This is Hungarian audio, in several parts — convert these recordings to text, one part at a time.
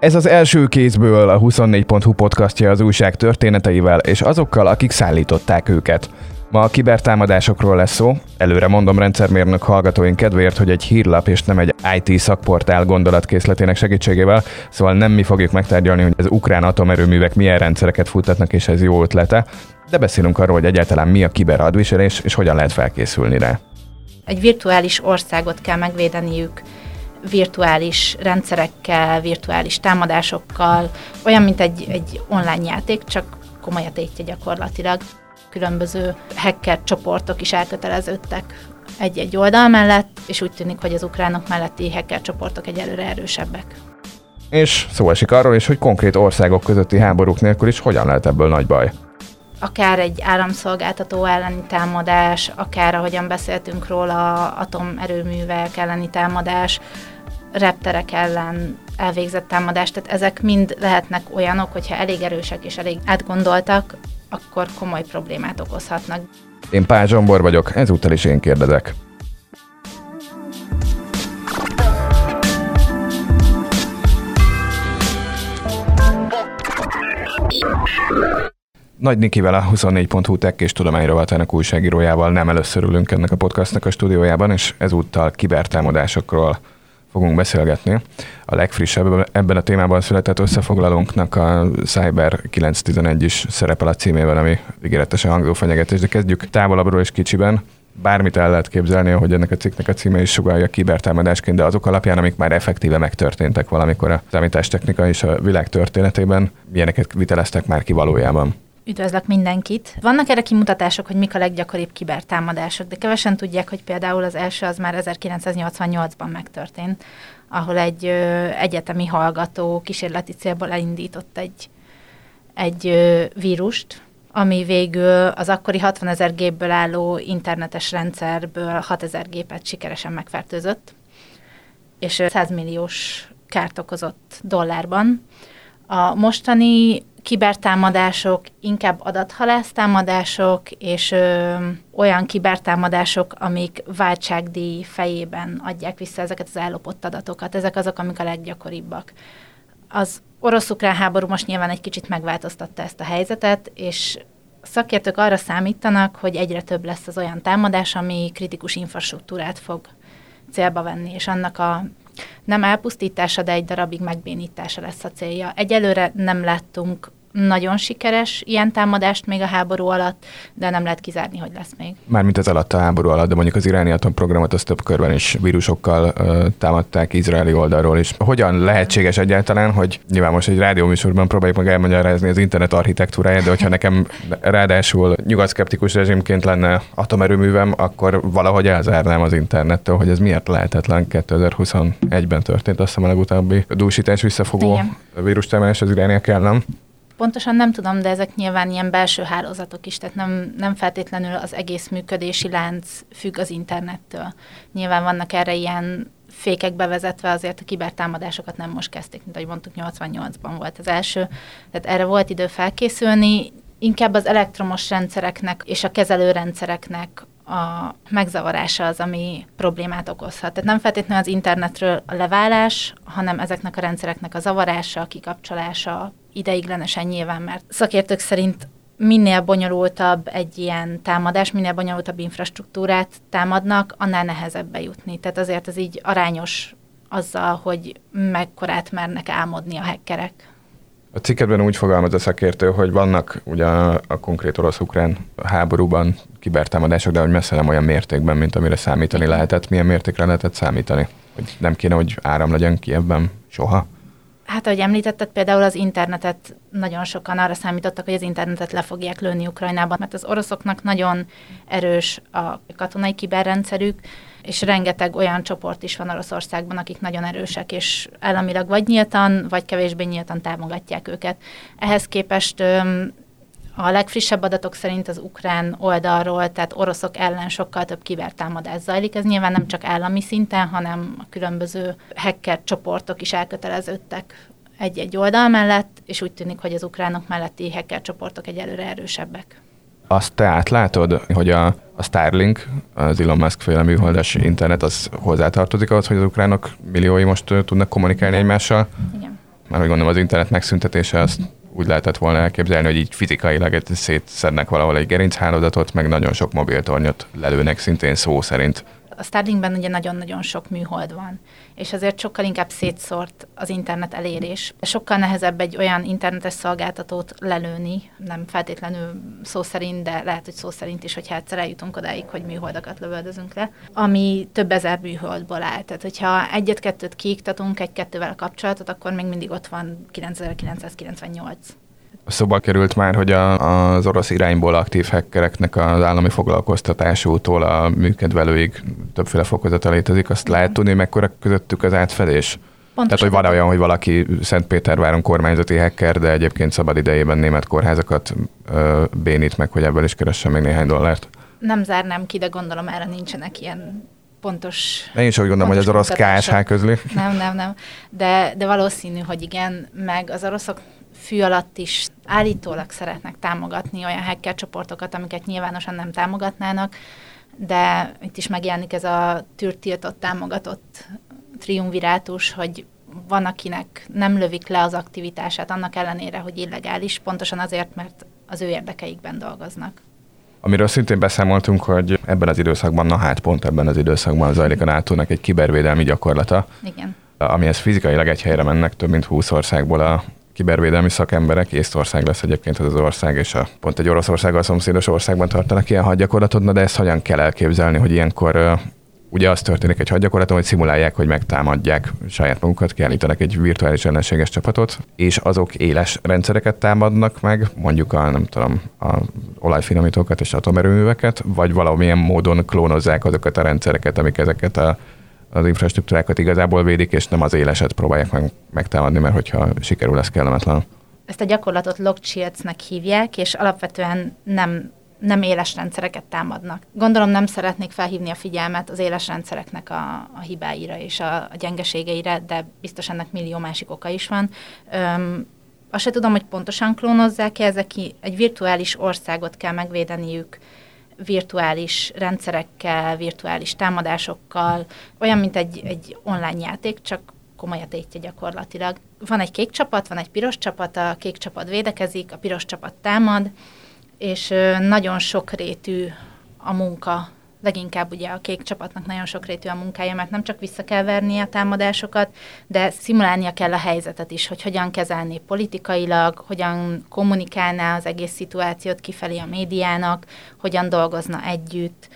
Ez az első kézből a 24.hu podcastja az újság történeteivel és azokkal, akik szállították őket. Ma a kibertámadásokról lesz szó. Előre mondom rendszermérnök hallgatóink kedvéért, hogy egy hírlap és nem egy IT szakportál gondolatkészletének segítségével, szóval nem mi fogjuk megtárgyalni, hogy az ukrán atomerőművek milyen rendszereket futtatnak, és ez jó ötlete, de beszélünk arról, hogy egyáltalán mi a kiberhadviselés, és hogyan lehet felkészülni rá. Egy virtuális országot kell megvédeniük virtuális rendszerekkel, virtuális támadásokkal, olyan, mint egy, egy online játék, csak komoly a tétje gyakorlatilag. Különböző hacker csoportok is elköteleződtek egy-egy oldal mellett, és úgy tűnik, hogy az ukránok melletti hacker csoportok egyelőre erősebbek. És szó esik arról is, hogy konkrét országok közötti háborúk nélkül is hogyan lehet ebből nagy baj akár egy államszolgáltató elleni támadás, akár ahogyan beszéltünk róla, atomerőművek elleni támadás, repterek ellen elvégzett támadás, tehát ezek mind lehetnek olyanok, hogyha elég erősek és elég átgondoltak, akkor komoly problémát okozhatnak. Én Pál Zsombor vagyok, ezúttal is én kérdezek. Nagy Nikivel, a 24.hu tech és tudományrovatának újságírójával nem először ülünk ennek a podcastnak a stúdiójában, és ezúttal kibertámadásokról fogunk beszélgetni. A legfrissebb ebben a témában született összefoglalónknak a Cyber 911 is szerepel a címében, ami ígéretesen hangzó fenyegetés, de kezdjük távolabbról és kicsiben. Bármit el lehet képzelni, hogy ennek a cikknek a címe is sugalja kibertámadásként, de azok alapján, amik már effektíve megtörténtek valamikor a számítástechnika és a világ történetében, milyeneket viteleztek már ki valójában. Üdvözlök mindenkit! Vannak erre kimutatások, hogy mik a leggyakoribb kibertámadások, de kevesen tudják, hogy például az első az már 1988-ban megtörtént, ahol egy ö, egyetemi hallgató kísérleti célból elindított egy, egy ö, vírust, ami végül az akkori 60 ezer gépből álló internetes rendszerből 6 ezer gépet sikeresen megfertőzött, és 100 milliós kárt okozott dollárban. A mostani kibertámadások inkább adathalásztámadások, és ö, olyan kibertámadások, amik váltságdíj fejében adják vissza ezeket az ellopott adatokat. Ezek azok, amik a leggyakoribbak. Az orosz-ukrán háború most nyilván egy kicsit megváltoztatta ezt a helyzetet, és szakértők arra számítanak, hogy egyre több lesz az olyan támadás, ami kritikus infrastruktúrát fog célba venni, és annak a nem elpusztítása, de egy darabig megbénítása lesz a célja. Egyelőre nem láttunk nagyon sikeres ilyen támadást még a háború alatt, de nem lehet kizárni, hogy lesz még. Mármint ez alatt a háború alatt, de mondjuk az iráni atomprogramot az több körben is vírusokkal uh, támadták izraeli oldalról is. Hogyan lehetséges egyáltalán, hogy nyilván most egy rádióműsorban próbáljuk meg elmagyarázni az internet architektúráját, de hogyha nekem ráadásul nyugat-szkeptikus rezsimként lenne atomerőművem, akkor valahogy elzárnám az internettől, hogy ez miért lehetetlen 2021-ben történt, azt hiszem a legutóbbi dúsítás visszafogó vírustámadás az irániak ellen. Pontosan nem tudom, de ezek nyilván ilyen belső hálózatok is, tehát nem, nem feltétlenül az egész működési lánc függ az internettől. Nyilván vannak erre ilyen fékek bevezetve, azért a kibertámadásokat nem most kezdték, mint ahogy mondtuk, 88-ban volt az első. Tehát erre volt idő felkészülni, inkább az elektromos rendszereknek és a kezelőrendszereknek a megzavarása az, ami problémát okozhat. Tehát nem feltétlenül az internetről a leválás, hanem ezeknek a rendszereknek a zavarása, a kikapcsolása, ideiglenesen nyilván, mert szakértők szerint minél bonyolultabb egy ilyen támadás, minél bonyolultabb infrastruktúrát támadnak, annál nehezebb bejutni. Tehát azért ez így arányos azzal, hogy mekkorát mernek álmodni a hackerek. A cikkedben úgy fogalmaz a szakértő, hogy vannak ugye a konkrét orosz-ukrán háborúban kibertámadások, de hogy messze nem olyan mértékben, mint amire számítani lehetett. Milyen mértékre lehetett számítani? Hogy nem kéne, hogy áram legyen Kievben soha? Hát, ahogy említetted, például az internetet nagyon sokan arra számítottak, hogy az internetet le fogják lőni Ukrajnában, mert az oroszoknak nagyon erős a katonai kiberrendszerük, és rengeteg olyan csoport is van Oroszországban, akik nagyon erősek, és államilag vagy nyíltan, vagy kevésbé nyíltan támogatják őket. Ehhez képest a legfrissebb adatok szerint az ukrán oldalról, tehát oroszok ellen sokkal több kibertámadás zajlik. Ez nyilván nem csak állami szinten, hanem a különböző hacker csoportok is elköteleződtek egy-egy oldal mellett, és úgy tűnik, hogy az ukránok melletti hacker csoportok egyelőre erősebbek. Azt te átlátod, hogy a, a Starlink, az Elon Musk féle műholdas internet, az hozzátartozik ahhoz, hogy az ukránok milliói most tudnak kommunikálni egymással? Igen Mert hogy gondolom az internet megszüntetése azt úgy lehetett volna elképzelni, hogy így fizikailag szétszednek valahol egy gerinchálózatot, meg nagyon sok mobiltornyot lelőnek szintén szó szerint a Starlinkben ugye nagyon-nagyon sok műhold van, és azért sokkal inkább szétszórt az internet elérés. Sokkal nehezebb egy olyan internetes szolgáltatót lelőni, nem feltétlenül szó szerint, de lehet, hogy szó szerint is, hogyha egyszer eljutunk odáig, hogy műholdakat lövöldözünk le, ami több ezer műholdból áll. Tehát, hogyha egyet-kettőt kiiktatunk egy-kettővel a kapcsolatot, akkor még mindig ott van 9998. Szóba került már, hogy a, az orosz irányból aktív hackereknek az állami foglalkoztatásútól a műkedvelőig többféle fokozata létezik. Azt lehet tudni, mekkora közöttük az átfedés? Pontosan. Tehát, hogy van olyan, hogy valaki Szentpéterváron kormányzati hacker, de egyébként szabad idejében német kórházakat ö, bénít meg, hogy ebből is keressen még néhány dollárt? Nem zárnám ki, de gondolom erre nincsenek ilyen pontos... Én is úgy gondolom, hogy az orosz KSH közli. Nem, nem, nem. De, de valószínű, hogy igen, meg az oroszok fű alatt is állítólag szeretnek támogatni olyan hacker csoportokat, amiket nyilvánosan nem támogatnának, de itt is megjelenik ez a tűrtiltott támogatott triumvirátus, hogy van, akinek nem lövik le az aktivitását, annak ellenére, hogy illegális, pontosan azért, mert az ő érdekeikben dolgoznak. Amiről szintén beszámoltunk, hogy ebben az időszakban, na hát pont ebben az időszakban zajlik a nato egy kibervédelmi gyakorlata. Igen. Amihez fizikailag egy helyre mennek, több mint 20 országból a kibervédelmi szakemberek. Észtország lesz egyébként az, az ország, és a, pont egy Oroszországgal szomszédos országban tartanak ilyen hadgyakorlatot, de ezt hogyan kell elképzelni, hogy ilyenkor ugye az történik egy hadgyakorlaton, hogy szimulálják, hogy megtámadják saját magukat, kiállítanak egy virtuális ellenséges csapatot, és azok éles rendszereket támadnak meg, mondjuk a, nem tudom, a olajfinomítókat és atomerőműveket, vagy valamilyen módon klónozzák azokat a rendszereket, amik ezeket a az infrastruktúrákat igazából védik, és nem az éleset próbálják meg, megtámadni, mert hogyha sikerül, ez kellemetlen. Ezt a gyakorlatot logchills-nek hívják, és alapvetően nem nem éles rendszereket támadnak. Gondolom nem szeretnék felhívni a figyelmet az éles rendszereknek a, a hibáira és a, a gyengeségeire, de biztos ennek millió másik oka is van. Öm, azt se tudom, hogy pontosan klónozzák-e, ezek egy virtuális országot kell megvédeniük, virtuális rendszerekkel, virtuális támadásokkal, olyan, mint egy, egy online játék, csak komoly a tétje gyakorlatilag. Van egy kék csapat, van egy piros csapat, a kék csapat védekezik, a piros csapat támad, és nagyon sokrétű a munka leginkább ugye a kék csapatnak nagyon sokrétű a munkája, mert nem csak vissza kell verni a támadásokat, de szimulálnia kell a helyzetet is, hogy hogyan kezelné politikailag, hogyan kommunikálná az egész szituációt kifelé a médiának, hogyan dolgozna együtt,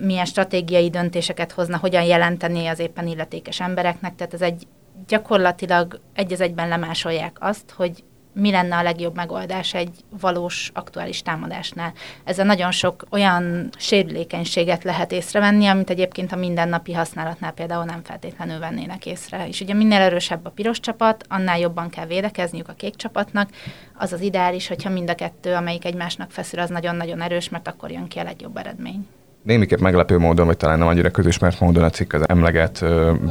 milyen stratégiai döntéseket hozna, hogyan jelenteni az éppen illetékes embereknek. Tehát ez egy gyakorlatilag egy az egyben lemásolják azt, hogy mi lenne a legjobb megoldás egy valós, aktuális támadásnál. Ezzel nagyon sok olyan sérülékenységet lehet észrevenni, amit egyébként a mindennapi használatnál például nem feltétlenül vennének észre. És ugye minél erősebb a piros csapat, annál jobban kell védekezniük a kék csapatnak. Az az ideális, hogyha mind a kettő, amelyik egymásnak feszül, az nagyon-nagyon erős, mert akkor jön ki a legjobb eredmény. Némiképp meglepő módon, vagy talán nem annyira közismert módon a cikk az emleget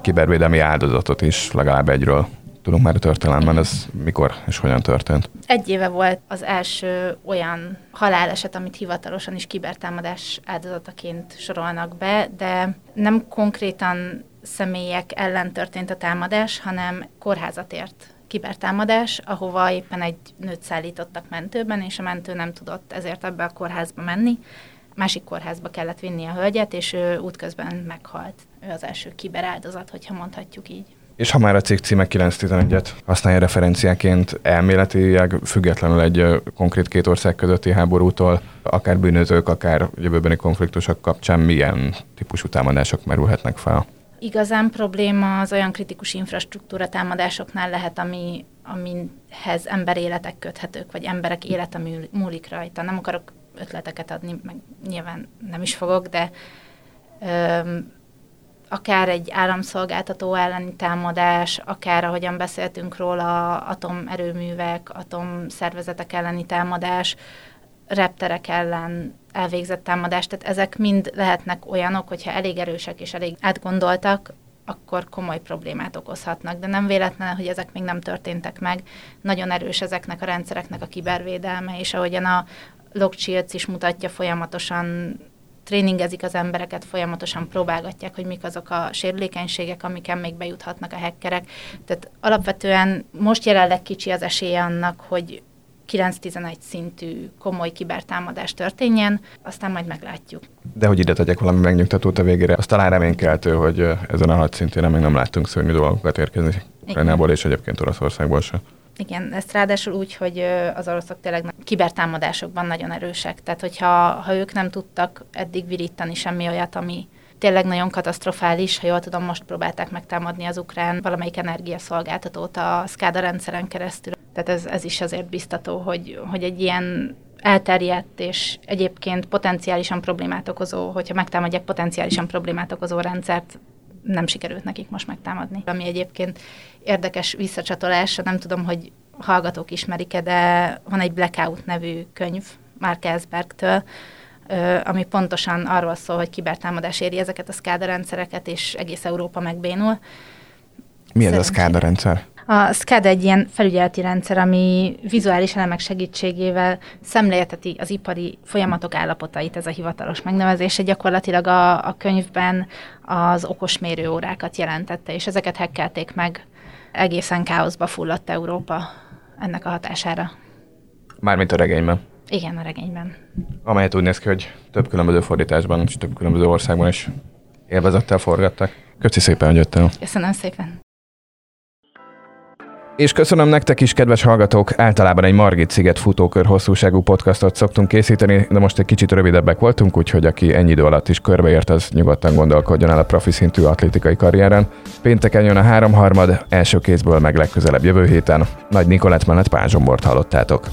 kibervédelmi áldozatot is legalább egyről Tudunk már a történelemben, ez mikor és hogyan történt? Egy éve volt az első olyan haláleset, amit hivatalosan is kibertámadás áldozataként sorolnak be, de nem konkrétan személyek ellen történt a támadás, hanem kórházat ért kibertámadás, ahova éppen egy nőt szállítottak mentőben, és a mentő nem tudott ezért ebbe a kórházba menni. Másik kórházba kellett vinni a hölgyet, és ő útközben meghalt. Ő az első kiberáldozat, hogyha mondhatjuk így. És ha már a cikk címe 911-et használja referenciáként elméletileg függetlenül egy konkrét két ország közötti háborútól, akár bűnözők, akár jövőbeni konfliktusok kapcsán milyen típusú támadások merülhetnek fel? Igazán probléma az olyan kritikus infrastruktúra támadásoknál lehet, ami, amihez emberéletek köthetők, vagy emberek élete múlik rajta. Nem akarok ötleteket adni, meg nyilván nem is fogok, de öm, akár egy államszolgáltató elleni támadás, akár ahogyan beszéltünk róla, atomerőművek, atomszervezetek elleni támadás, repterek ellen elvégzett támadás, tehát ezek mind lehetnek olyanok, hogyha elég erősek és elég átgondoltak, akkor komoly problémát okozhatnak. De nem véletlen, hogy ezek még nem történtek meg. Nagyon erős ezeknek a rendszereknek a kibervédelme, és ahogyan a Logchilc is mutatja, folyamatosan tréningezik az embereket, folyamatosan próbálgatják, hogy mik azok a sérülékenységek, amiken még bejuthatnak a hackerek. Tehát alapvetően most jelenleg kicsi az esélye annak, hogy 9-11 szintű komoly kibertámadás történjen, aztán majd meglátjuk. De hogy ide tegyek valami megnyugtatót a végére, az talán reménykeltő, hogy ezen a hat szintén még nem láttunk szörnyű dolgokat érkezni Ukrajnából és egyébként Oroszországból sem. Igen, ezt ráadásul úgy, hogy az oroszok tényleg kibertámadásokban nagyon erősek. Tehát, hogyha ha ők nem tudtak eddig virítani semmi olyat, ami tényleg nagyon katasztrofális, ha jól tudom, most próbálták megtámadni az ukrán valamelyik energiaszolgáltatót a SCADA rendszeren keresztül. Tehát ez, ez is azért biztató, hogy, hogy egy ilyen elterjedt és egyébként potenciálisan problémát okozó, hogyha megtámadják potenciálisan problémát okozó rendszert, nem sikerült nekik most megtámadni. Ami egyébként érdekes visszacsatolás, nem tudom, hogy hallgatók ismerik-e, de van egy Blackout nevű könyv Mark Ellsbergtől, ami pontosan arról szól, hogy kibertámadás éri ezeket a SCADA rendszereket, és egész Európa megbénul. Mi ez a SCADA rendszer? A SCADA egy ilyen felügyeleti rendszer, ami vizuális elemek segítségével szemlélteti az ipari folyamatok állapotait, ez a hivatalos megnevezése. Gyakorlatilag a, a könyvben az okos mérőórákat jelentette, és ezeket hekkelték meg. Egészen káoszba fulladt Európa ennek a hatására. Mármint a regényben. Igen, a regényben. Amelyet úgy néz ki, hogy több különböző fordításban és több különböző országban is élvezettel forgattak. Köszi szépen, hogy jöttél. Köszönöm szépen. És köszönöm nektek is, kedves hallgatók! Általában egy Margit sziget futókör hosszúságú podcastot szoktunk készíteni, de most egy kicsit rövidebbek voltunk, úgyhogy aki ennyi idő alatt is körbeért, az nyugodtan gondolkodjon el a profi szintű atlétikai karrieren. Pénteken jön a háromharmad, első kézből meg legközelebb jövő héten. Nagy Nikolett mellett Pázsombort hallottátok.